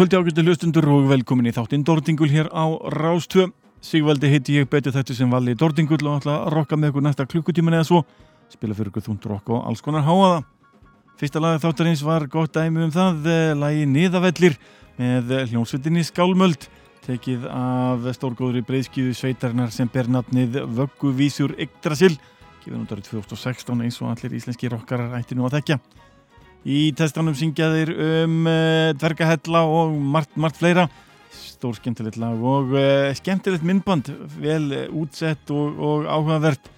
Kvöldi ágættu hlustundur og velkomin í þáttinn Dordingul hér á Rástvö. Sigvaldi heiti ég betur þetta sem valli Dordingul og ætla að rokka með ykkur næsta klukkutíman eða svo. Spila fyrir ykkur þúnd rokk og alls konar háaða. Fyrsta lagið þáttarins var gott dæmi um það, eh, lagi Niðavellir með hljónsveitinni Skálmöld, tekið af stórgóðri breyðskíðu sveitarnar sem ber nafnið Vögguvísur Yggdrasil, gefið núndarið 2016 eins og allir íslenski rokkarar ætti nú að þekkja. Í testanum syngja þeir um uh, dvergahella og margt, margt fleira. Stór skemmtilegt lag og uh, skemmtilegt myndband, vel uh, útsett og, og áhugavert.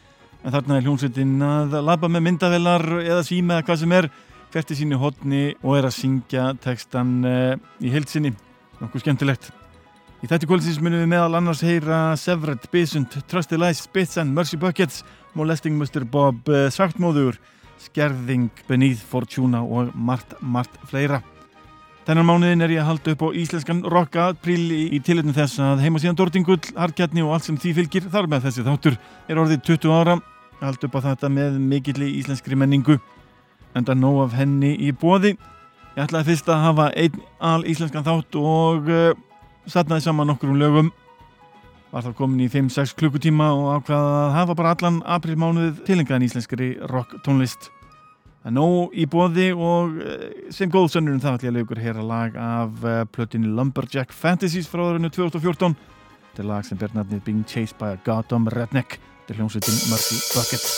En þarna er hljómsveitin að labba með myndavelar eða síma eða hvað sem er, ferti sínu hodni og er að syngja textan í heilsinni. Nokkuð skemmtilegt. Í þetta kvöldsins munum við meðal annars heyra Severed, Bisund, Trusty Lies, Spits and Mercy Buckets, Molesting Mr. Bob, Svartmóður, Skerðing, Beneath Fortuna og margt, margt fleira. Þennan mánuðin er ég að halda upp á íslenskan rocka príl í, tilitinu þess að heima síðan Dordingull, Harkjarni og allt sem því fylgir þar með þessi þáttur er orðið 20 ára. Halda upp á þetta með mikill í íslenskri menningu enda nóg af henni í bóði. Ég ætlaði fyrst að hafa einn al íslenskan þátt og uh, satnaði saman nokkur um lögum var þá komin í 5-6 klukkutíma og ákvaða að hafa bara allan aprilmánuðið tilengaðan íslenskri rock tónlist. Það er nóg í bóði og sem góð sönnur um það ætla ég að leikur hér að lag af plötinni Lumberjack Fantasies frá árinu 2014. Þetta er lag sem ber nafnið Being Chased by a Goddamn Redneck. Þetta er hljómsveitin Mercy Buckets.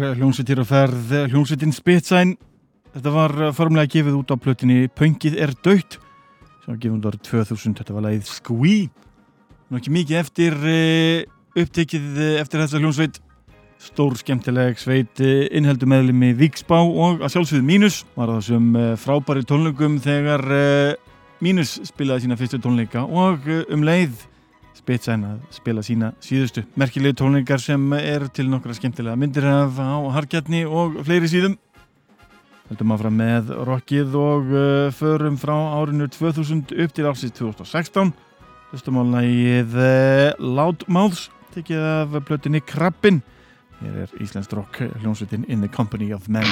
Hljómsveitir og ferð hljómsveitin Spitsæn. Þetta var formlega gefið út á plötinni Pöngið er dögt sem var gefið út árið 2000 þetta var lagið nú ekki mikið eftir eh, upptekið eftir þessa hljómsveit. Stór skemmtileg sveit eh, innheldu meðlumi Víksbá og að sjálfsögðu Mínus var það sem eh, frábæri tónleikum þegar Mínus spilaði sína fyrstu tónleika og um leið Spitsæn að spila sína síðustu. Merkilegu tónleikar sem er til nokkra skemmtilega myndir af á Harkjarni og fleiri síðum. Heldum að fara með rockið og uh, förum frá árinu 2000 upp til ásins 2016 hlustum á lægið uh, Loudmouths tekið af blötinni Krabbin. Hér er Íslands rock hljómsveitin In the Company of Men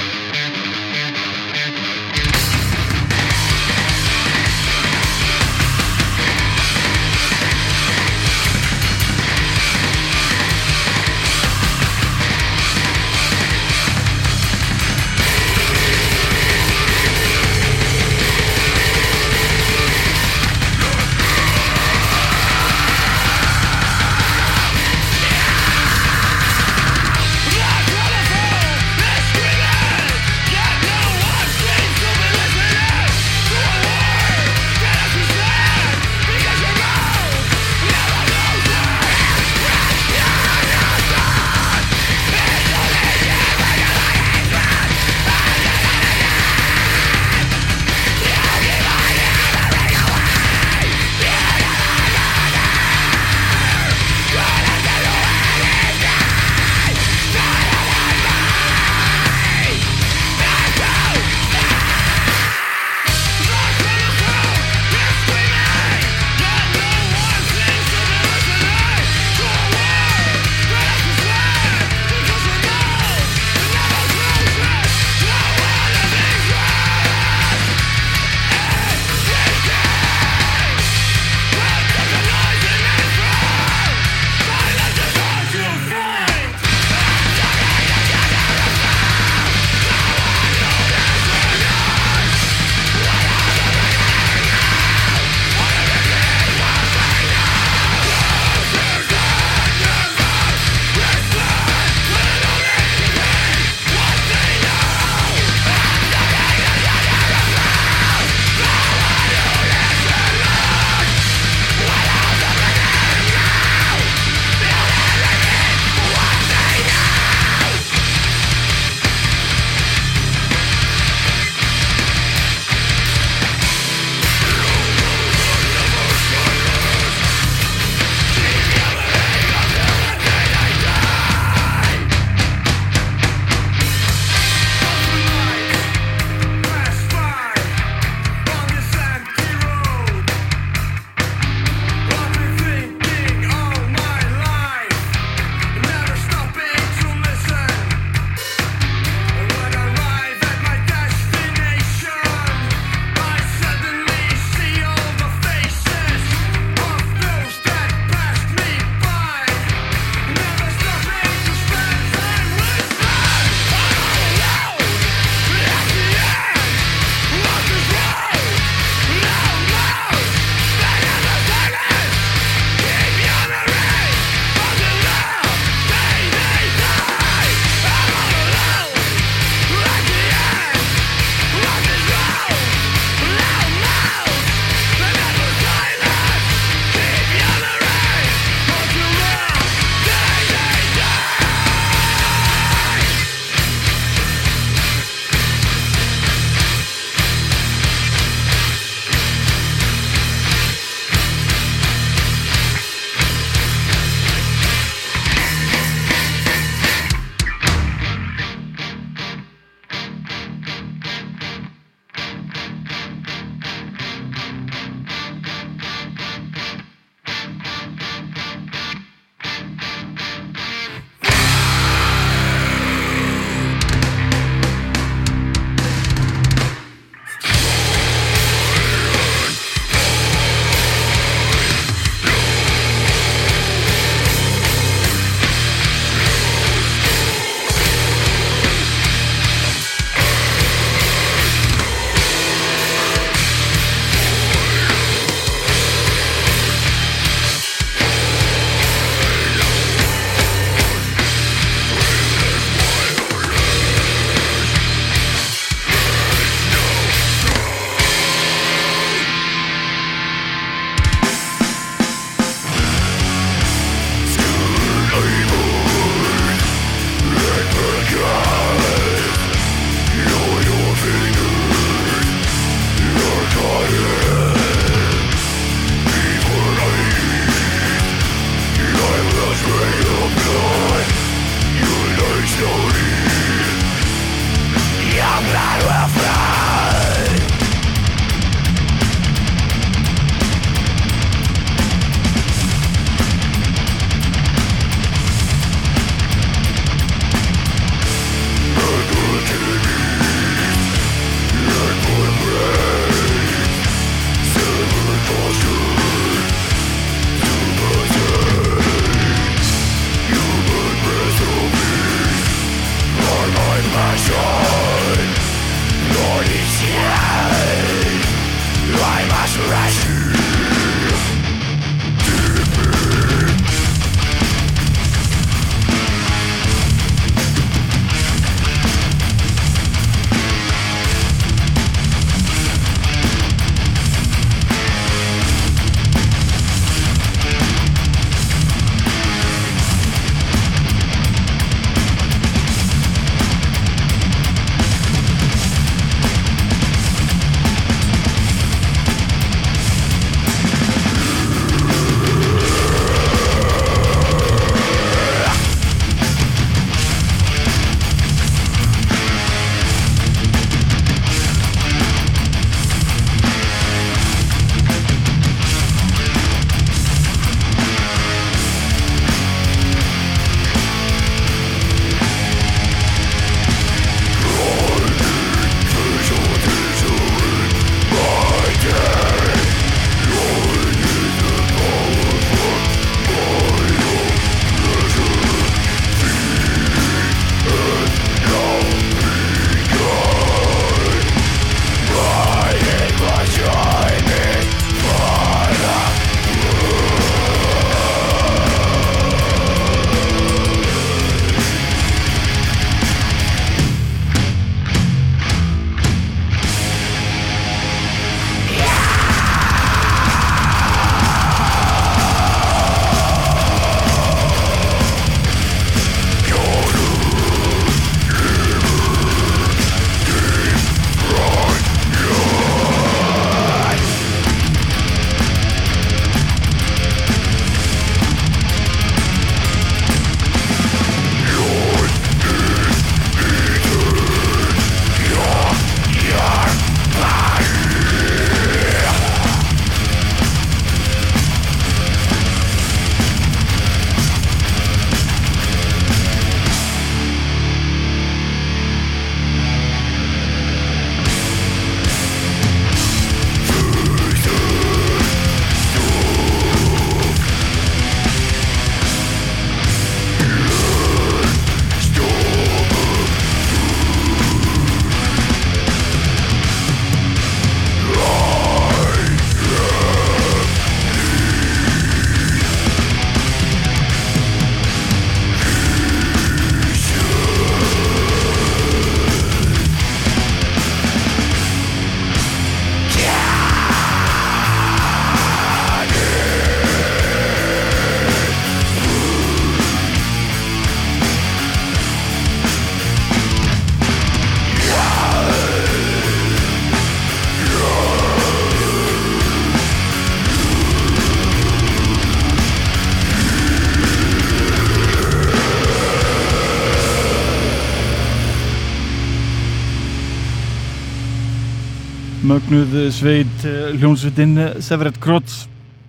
mögnuð sveit eh, hljónsveitin Severed Krotz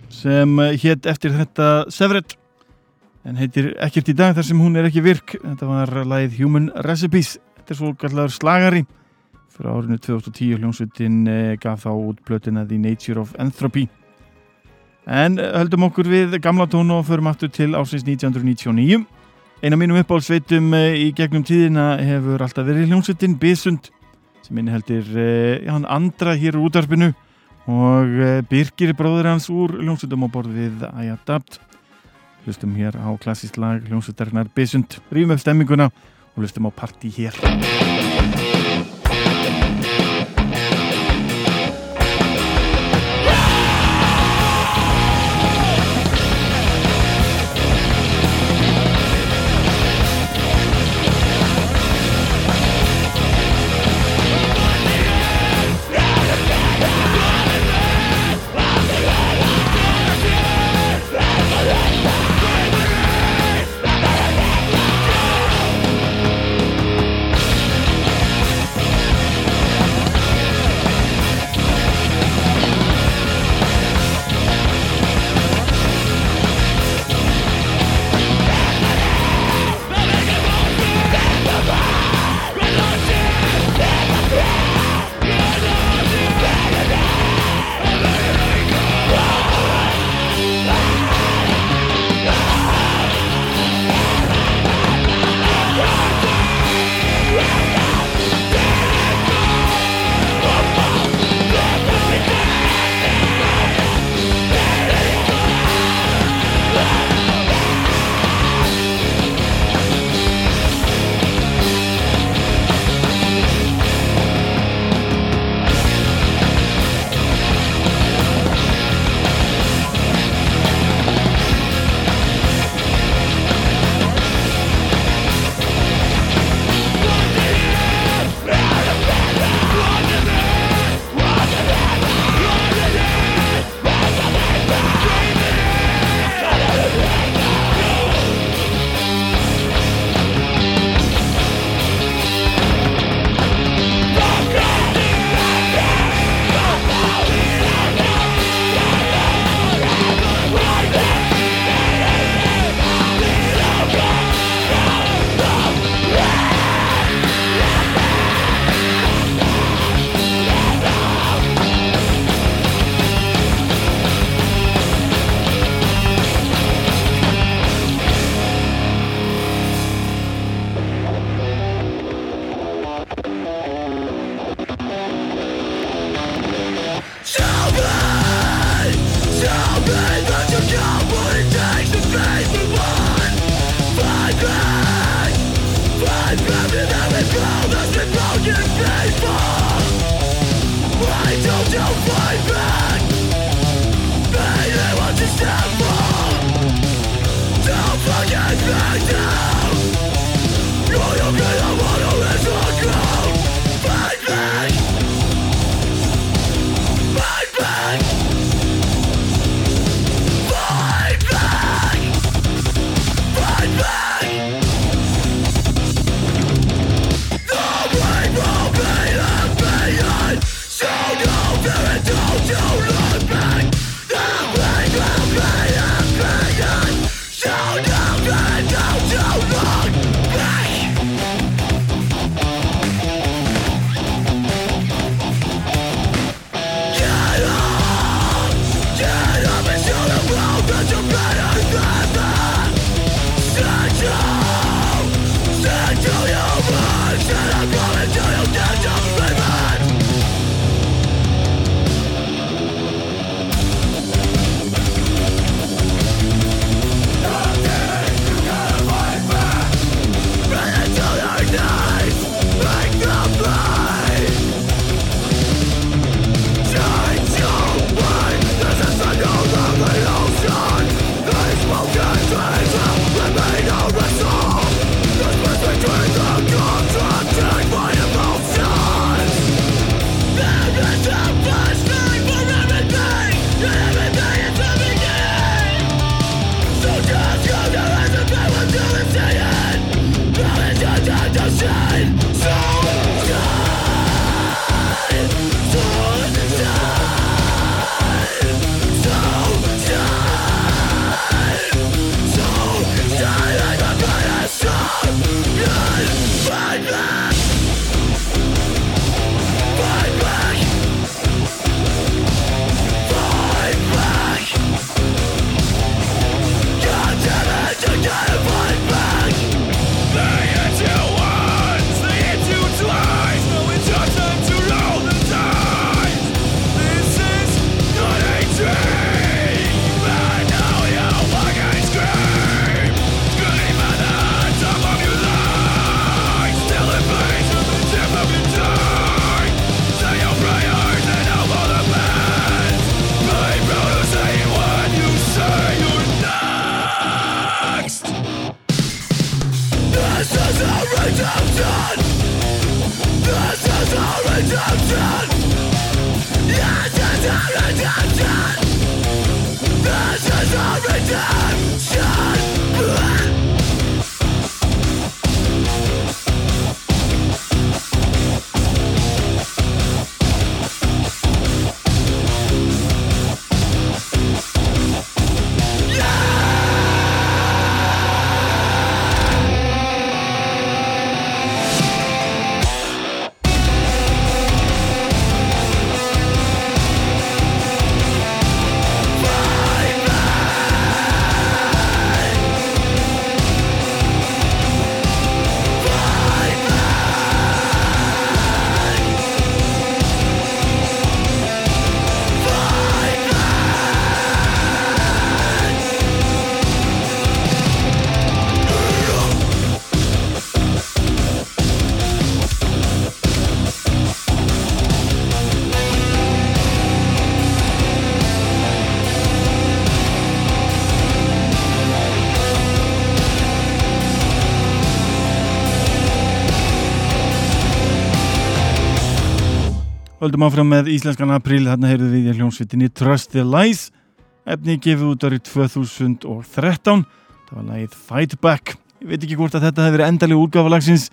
sem eh, hétt eftir þetta Severed en heitir ekkert í dag þar sem hún er ekki virk. Þetta var lagið Human Recipes. Þetta er svo kallar slagari. Fyrir árinu 2010 hljónsveitin eh, gaf þá út blötina The Nature of Entropy. En höldum okkur við gamla tónu og förum aftur til ásins 1999 eina mínum uppáhaldsveitum í gegnum tíðina hefur alltaf verið hljónsveitin Bisund sem inniheldir eh, hann andra hér úr útarpinu og eh, Birgir bróður hans úr hljómsveitum á borð við I Adapt hlustum hér á klassísk lag hljómsveitarnar Bisund, rýfum upp stemminguna og hlustum á parti hér to be Höldum áfram með Íslenskan april, þarna heyrðu við í hljómsveitinni Trust the Lies. Efni gefið út árið 2013 það var lagið Fight Back. Ég veit ekki hvort að þetta hefði verið endalega útgafa lagsins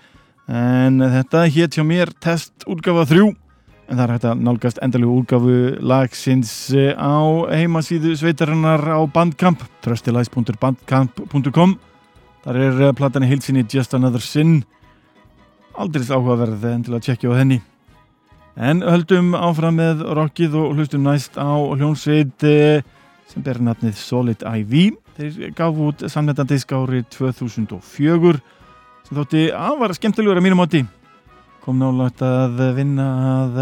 en þetta hétt hjá mér test útgafa 3 en það er hægt að nálgast endalega útgafu lagsins eh, á heimasíðu sveitarinnar á bandkamp trustthelies.bandkamp.com þar er eh, platan í heilsinni Just Another Sin. Aldrei áhugaverð endilega að tjekkja á henni En höldum áfram með rockið og hlustum næst á hljónsveit eh, sem ber nafnið Solid IV. Þeir gaf út samnættandisk árið 2004 sem þótti afar skemmtilegur að mínum átti. Kom nálægt að vinna að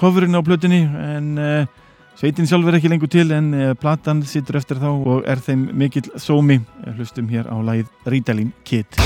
kofurinn eh, á plötunni en uh, Sveitin sjálf er ekki lengur til en platan sittur eftir þá og er þeim mikill sómi. Hlustum hér á lagið Rítalín Kid.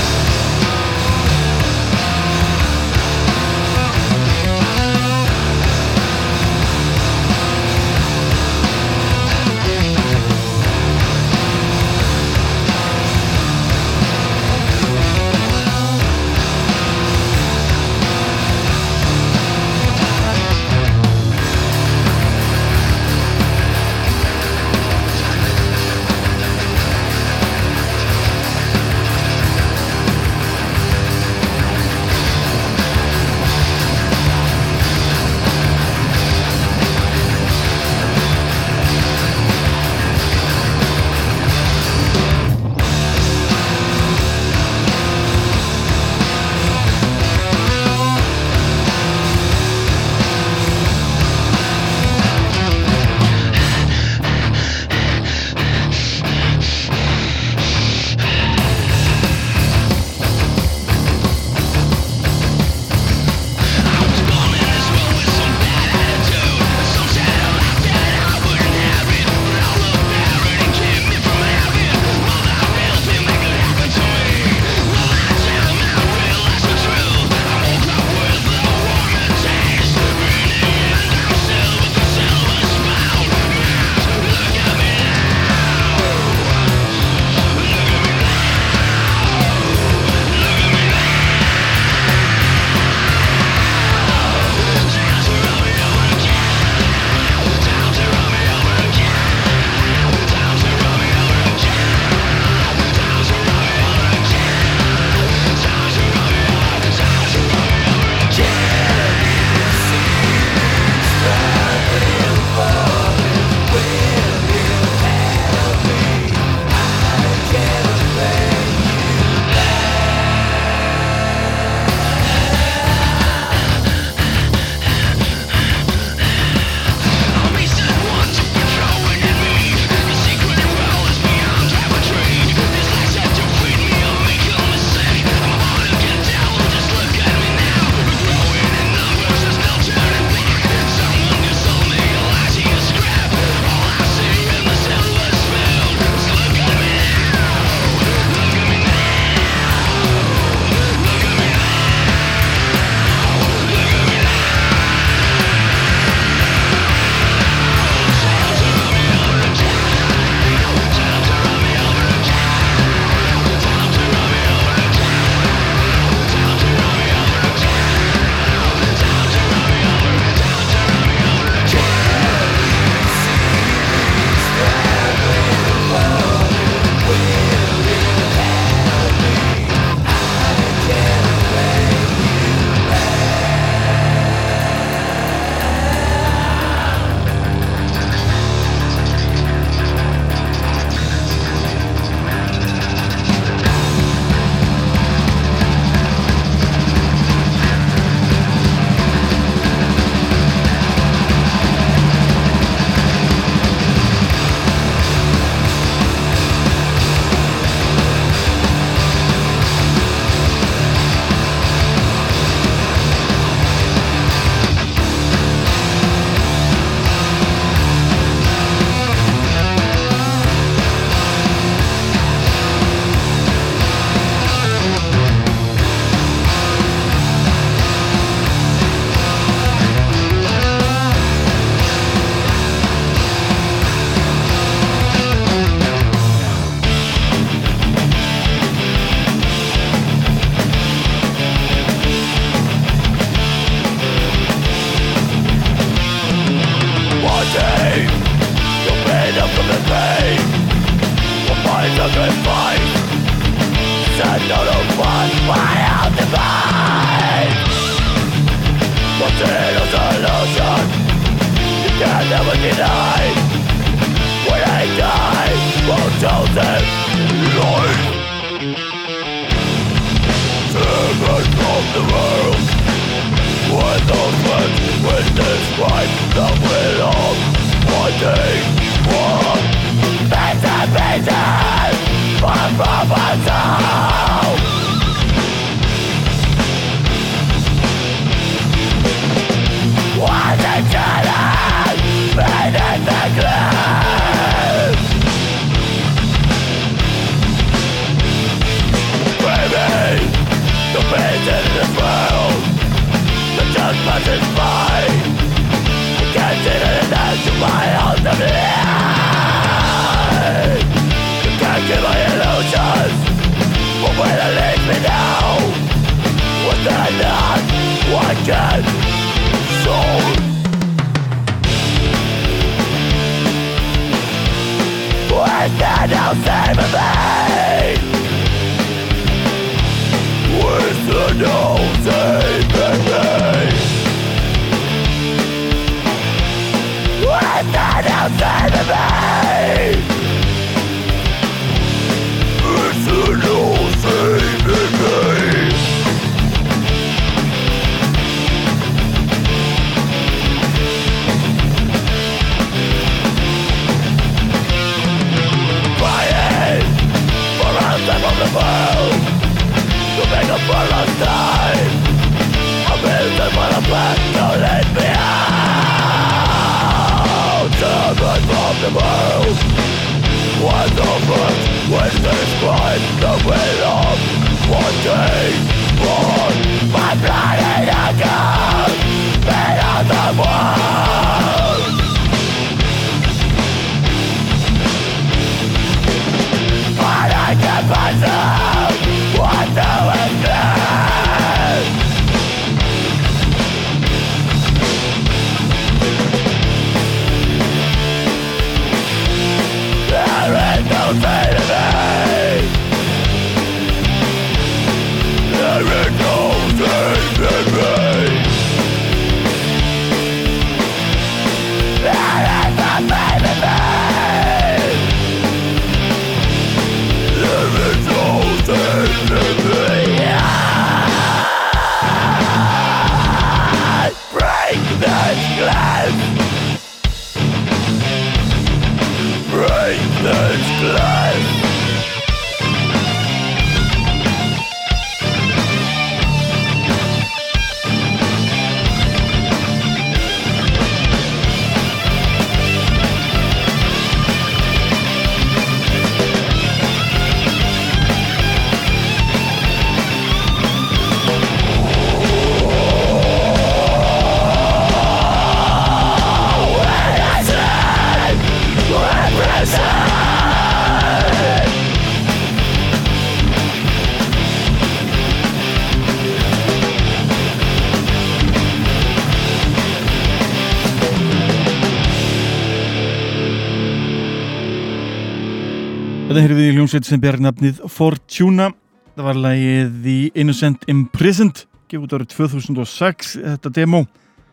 Hljómsveit sem ber nafnið Fortuna. Það var lægið The Innocent Imprisoned, gefið út árið 2006, þetta demo,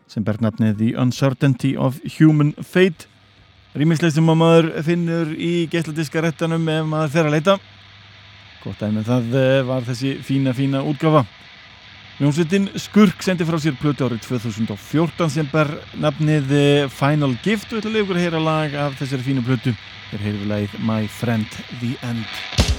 sem ber nafnið The Uncertainty of Human Fate. Rýmislega sem maður finnur í geisladiskarettanum ef maður fer að leita. Gott aðeins, það eh, var þessi fína, fína útgafa. Hljómsveitin Skurk sendi frá sér plöti árið 2014 sem ber nafnið eh, Final Gift og ætla að leiða ykkur að heyra lag af þessari fínu plötu. Hér heyrðum við lagið My Friend The End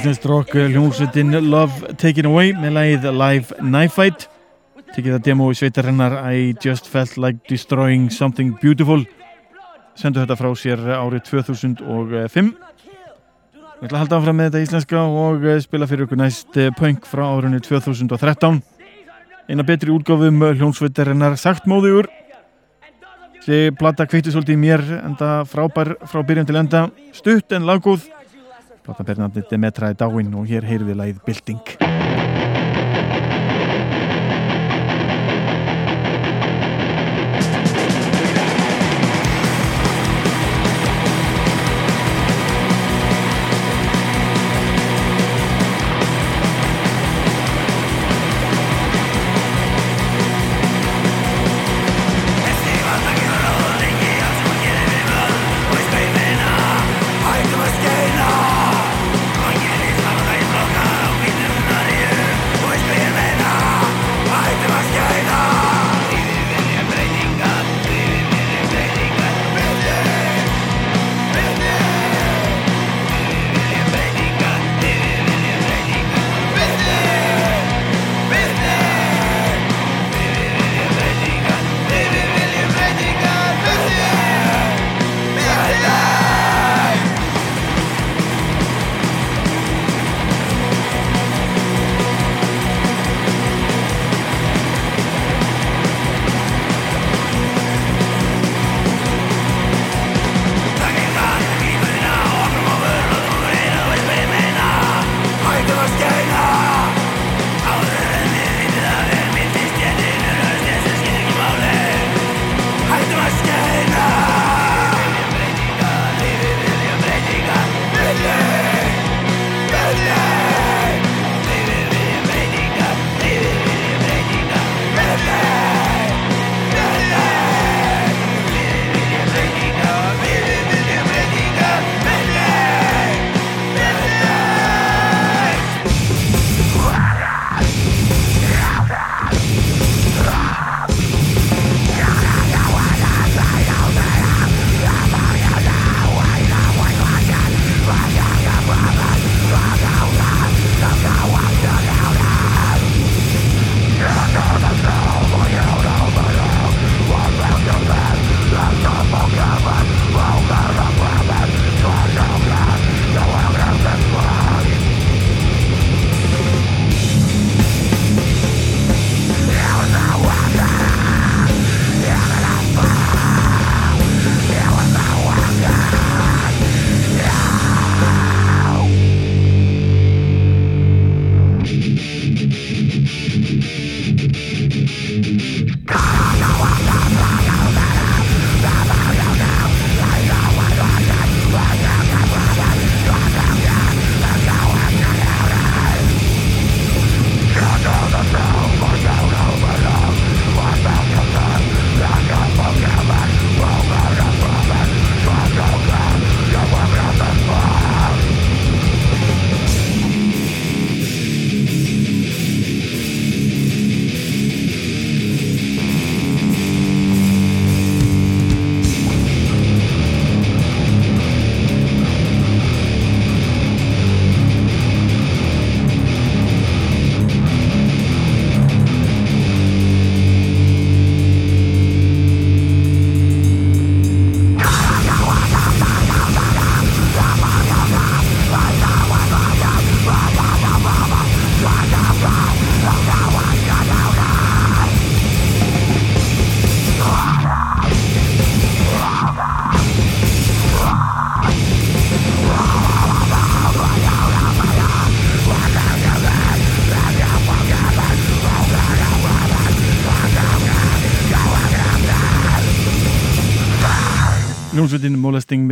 að Íslands rock hljómsveitin Love Taken Away með lagið Live Knife Fight. Tekið það demo í sveitarinnar I Just Felt Like Destroying Something Beautiful. Sendu þetta frá sér árið 2005 Við ætlum að halda áfram með þetta íslenska og spila fyrir okkur næst punk frá árunni 2013 eina betri útgáfum hljómsveitarinnar Saktmóðugur þessi platta kveitti svolítið mér enda frábær frá byrjun til enda. Stutt en laggóð platta bernandi Demetra í dáin og hér heyrði lagið Bilding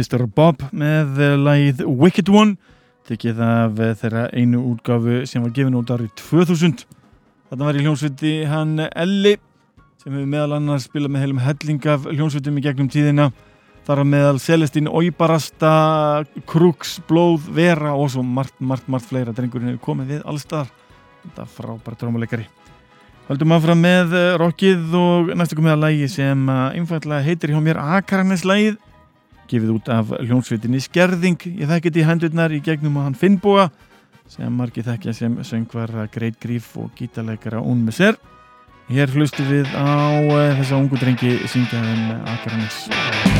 Mr. Bob með lægið Wicked One. Tekið af þeirra einu útgafu sem var gefin út árið 2000 þarna var í hljómsveiti hann Elli sem hefur meðal annars spilað með heilum helling af hljómsveitum í gegnum tíðina. Þar að meðal Celestín Óibarasta Krúks, Blóð, Vera og svo margt, margt, margt fleira. Drengurinn hefur komið við allstaðar þetta frábært drámuleikari Haldum áfram með rockið og næstu komið að lægi sem einfallega heitir hjá mér Akarnes lægið gefið út af hljónsveitinni Skerðing. Ég þekki þetta í hendurnar í gegnum að hann Finnbúa sem margi þekkja sem söngvara Greit Gríf og gítarleikara Ún með sér hér hlustu við á uh, þessa ungu drengi syngjaðum Akarnes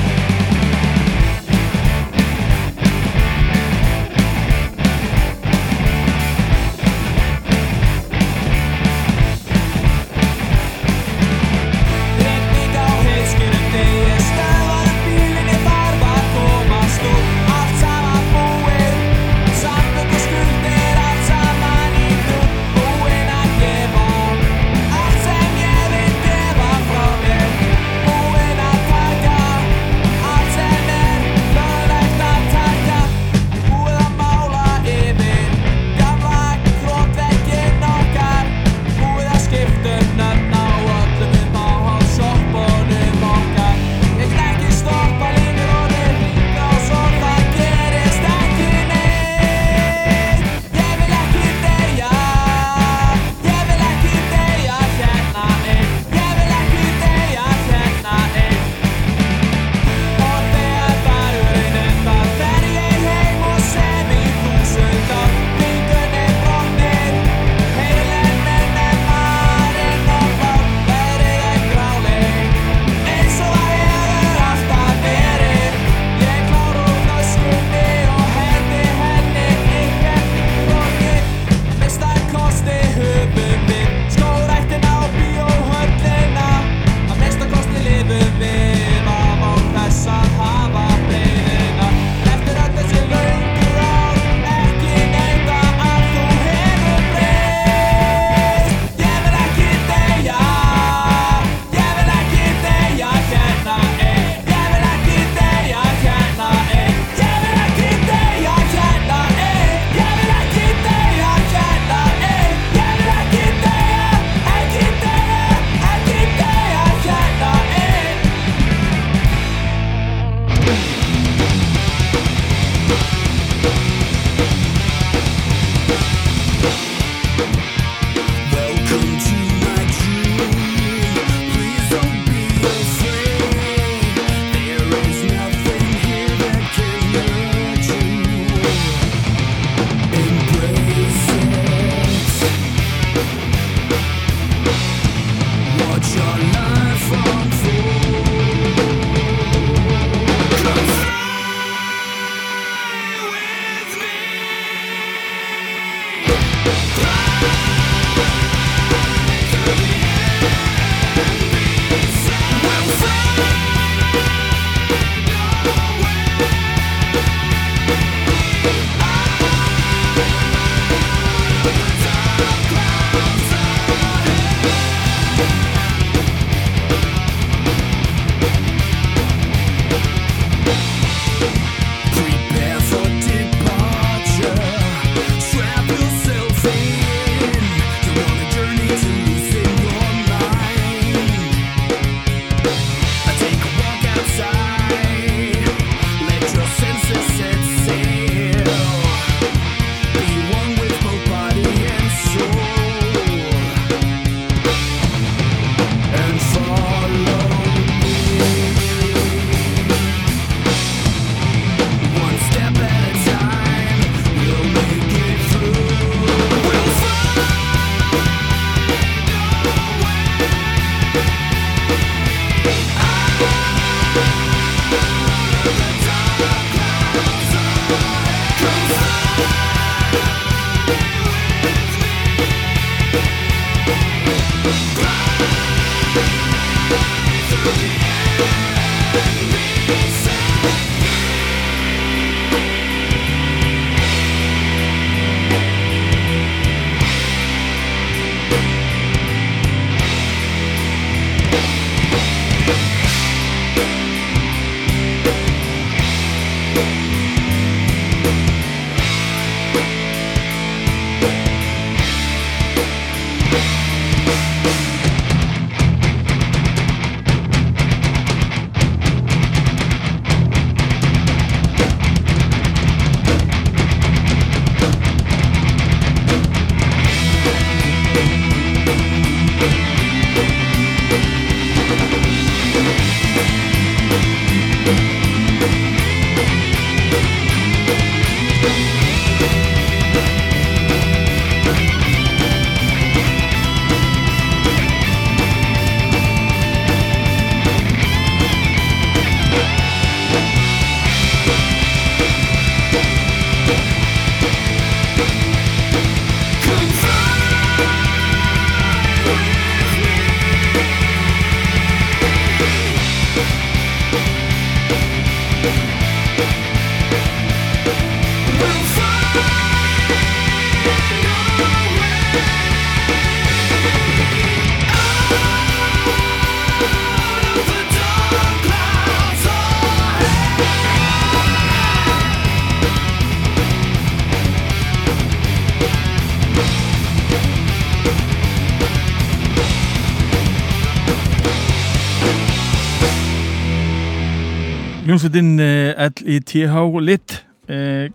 Hljómsveitin L.I.T.H. Lit eh,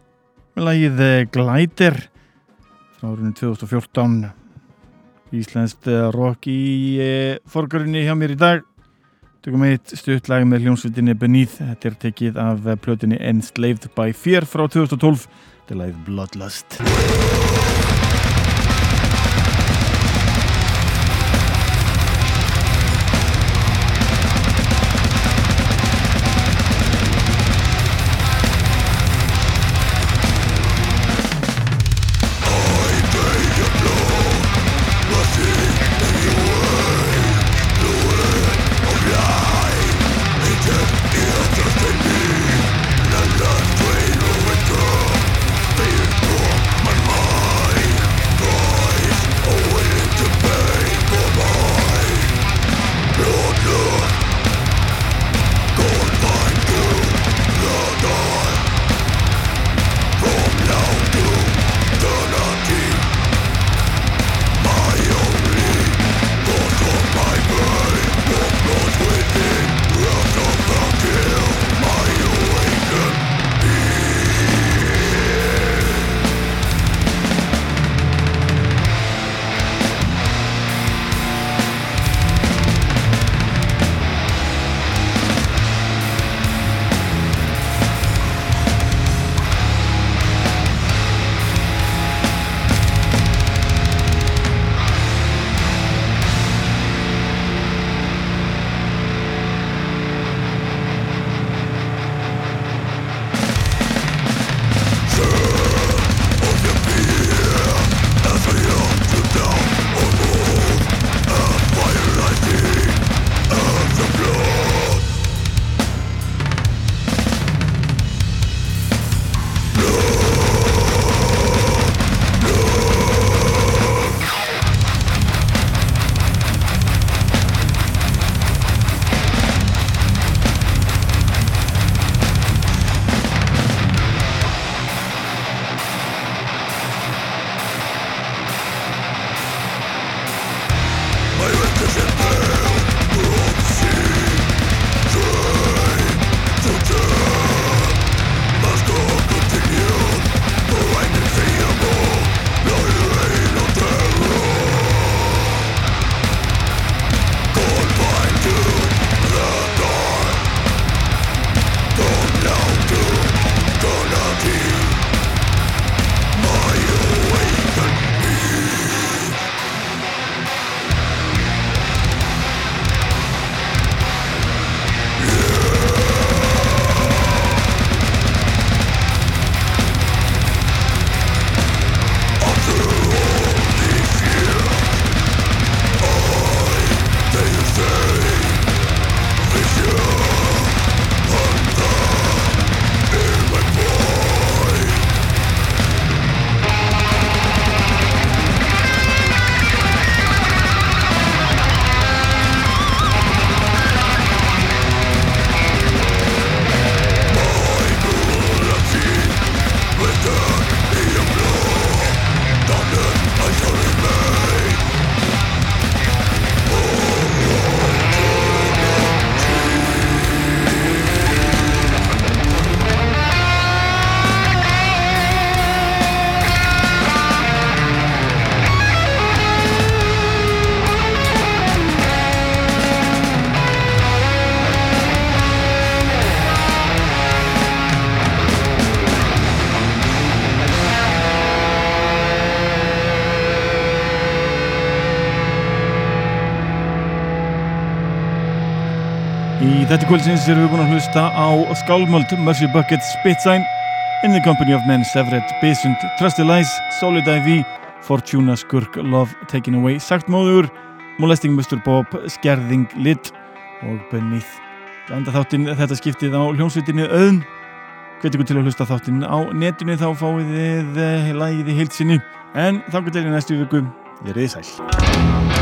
lagið eh, Glæder frá árunni 2014 Íslenskt eh, rock í eh, forgarinni hjá mér í dag. Tökum eitt stutt lag með hljómsveitinni Beneath. Þetta er tekið af plötinni Enslaved by Fear frá 2012 þetta er lagið Bloodlust Í þetta kvöldsins erum við búin að hlusta á Skálmöld, Mercy Bucket, Spitsign In the Company of Men, Severed, Besund, Trusted Lies, Solid IV Fortuna, Skurk, Love, Taken Away Sagt móður, Molesting Mr. Bob Skerðing, Lit og Beneath. Enda þáttinn þetta skiptið á hljómsveitinni Öðn Hvet ykkur til að hlusta þáttinn á netinu þá fáið þið lægið í heilsinni en þá getur ég næstu viku, reyði sæl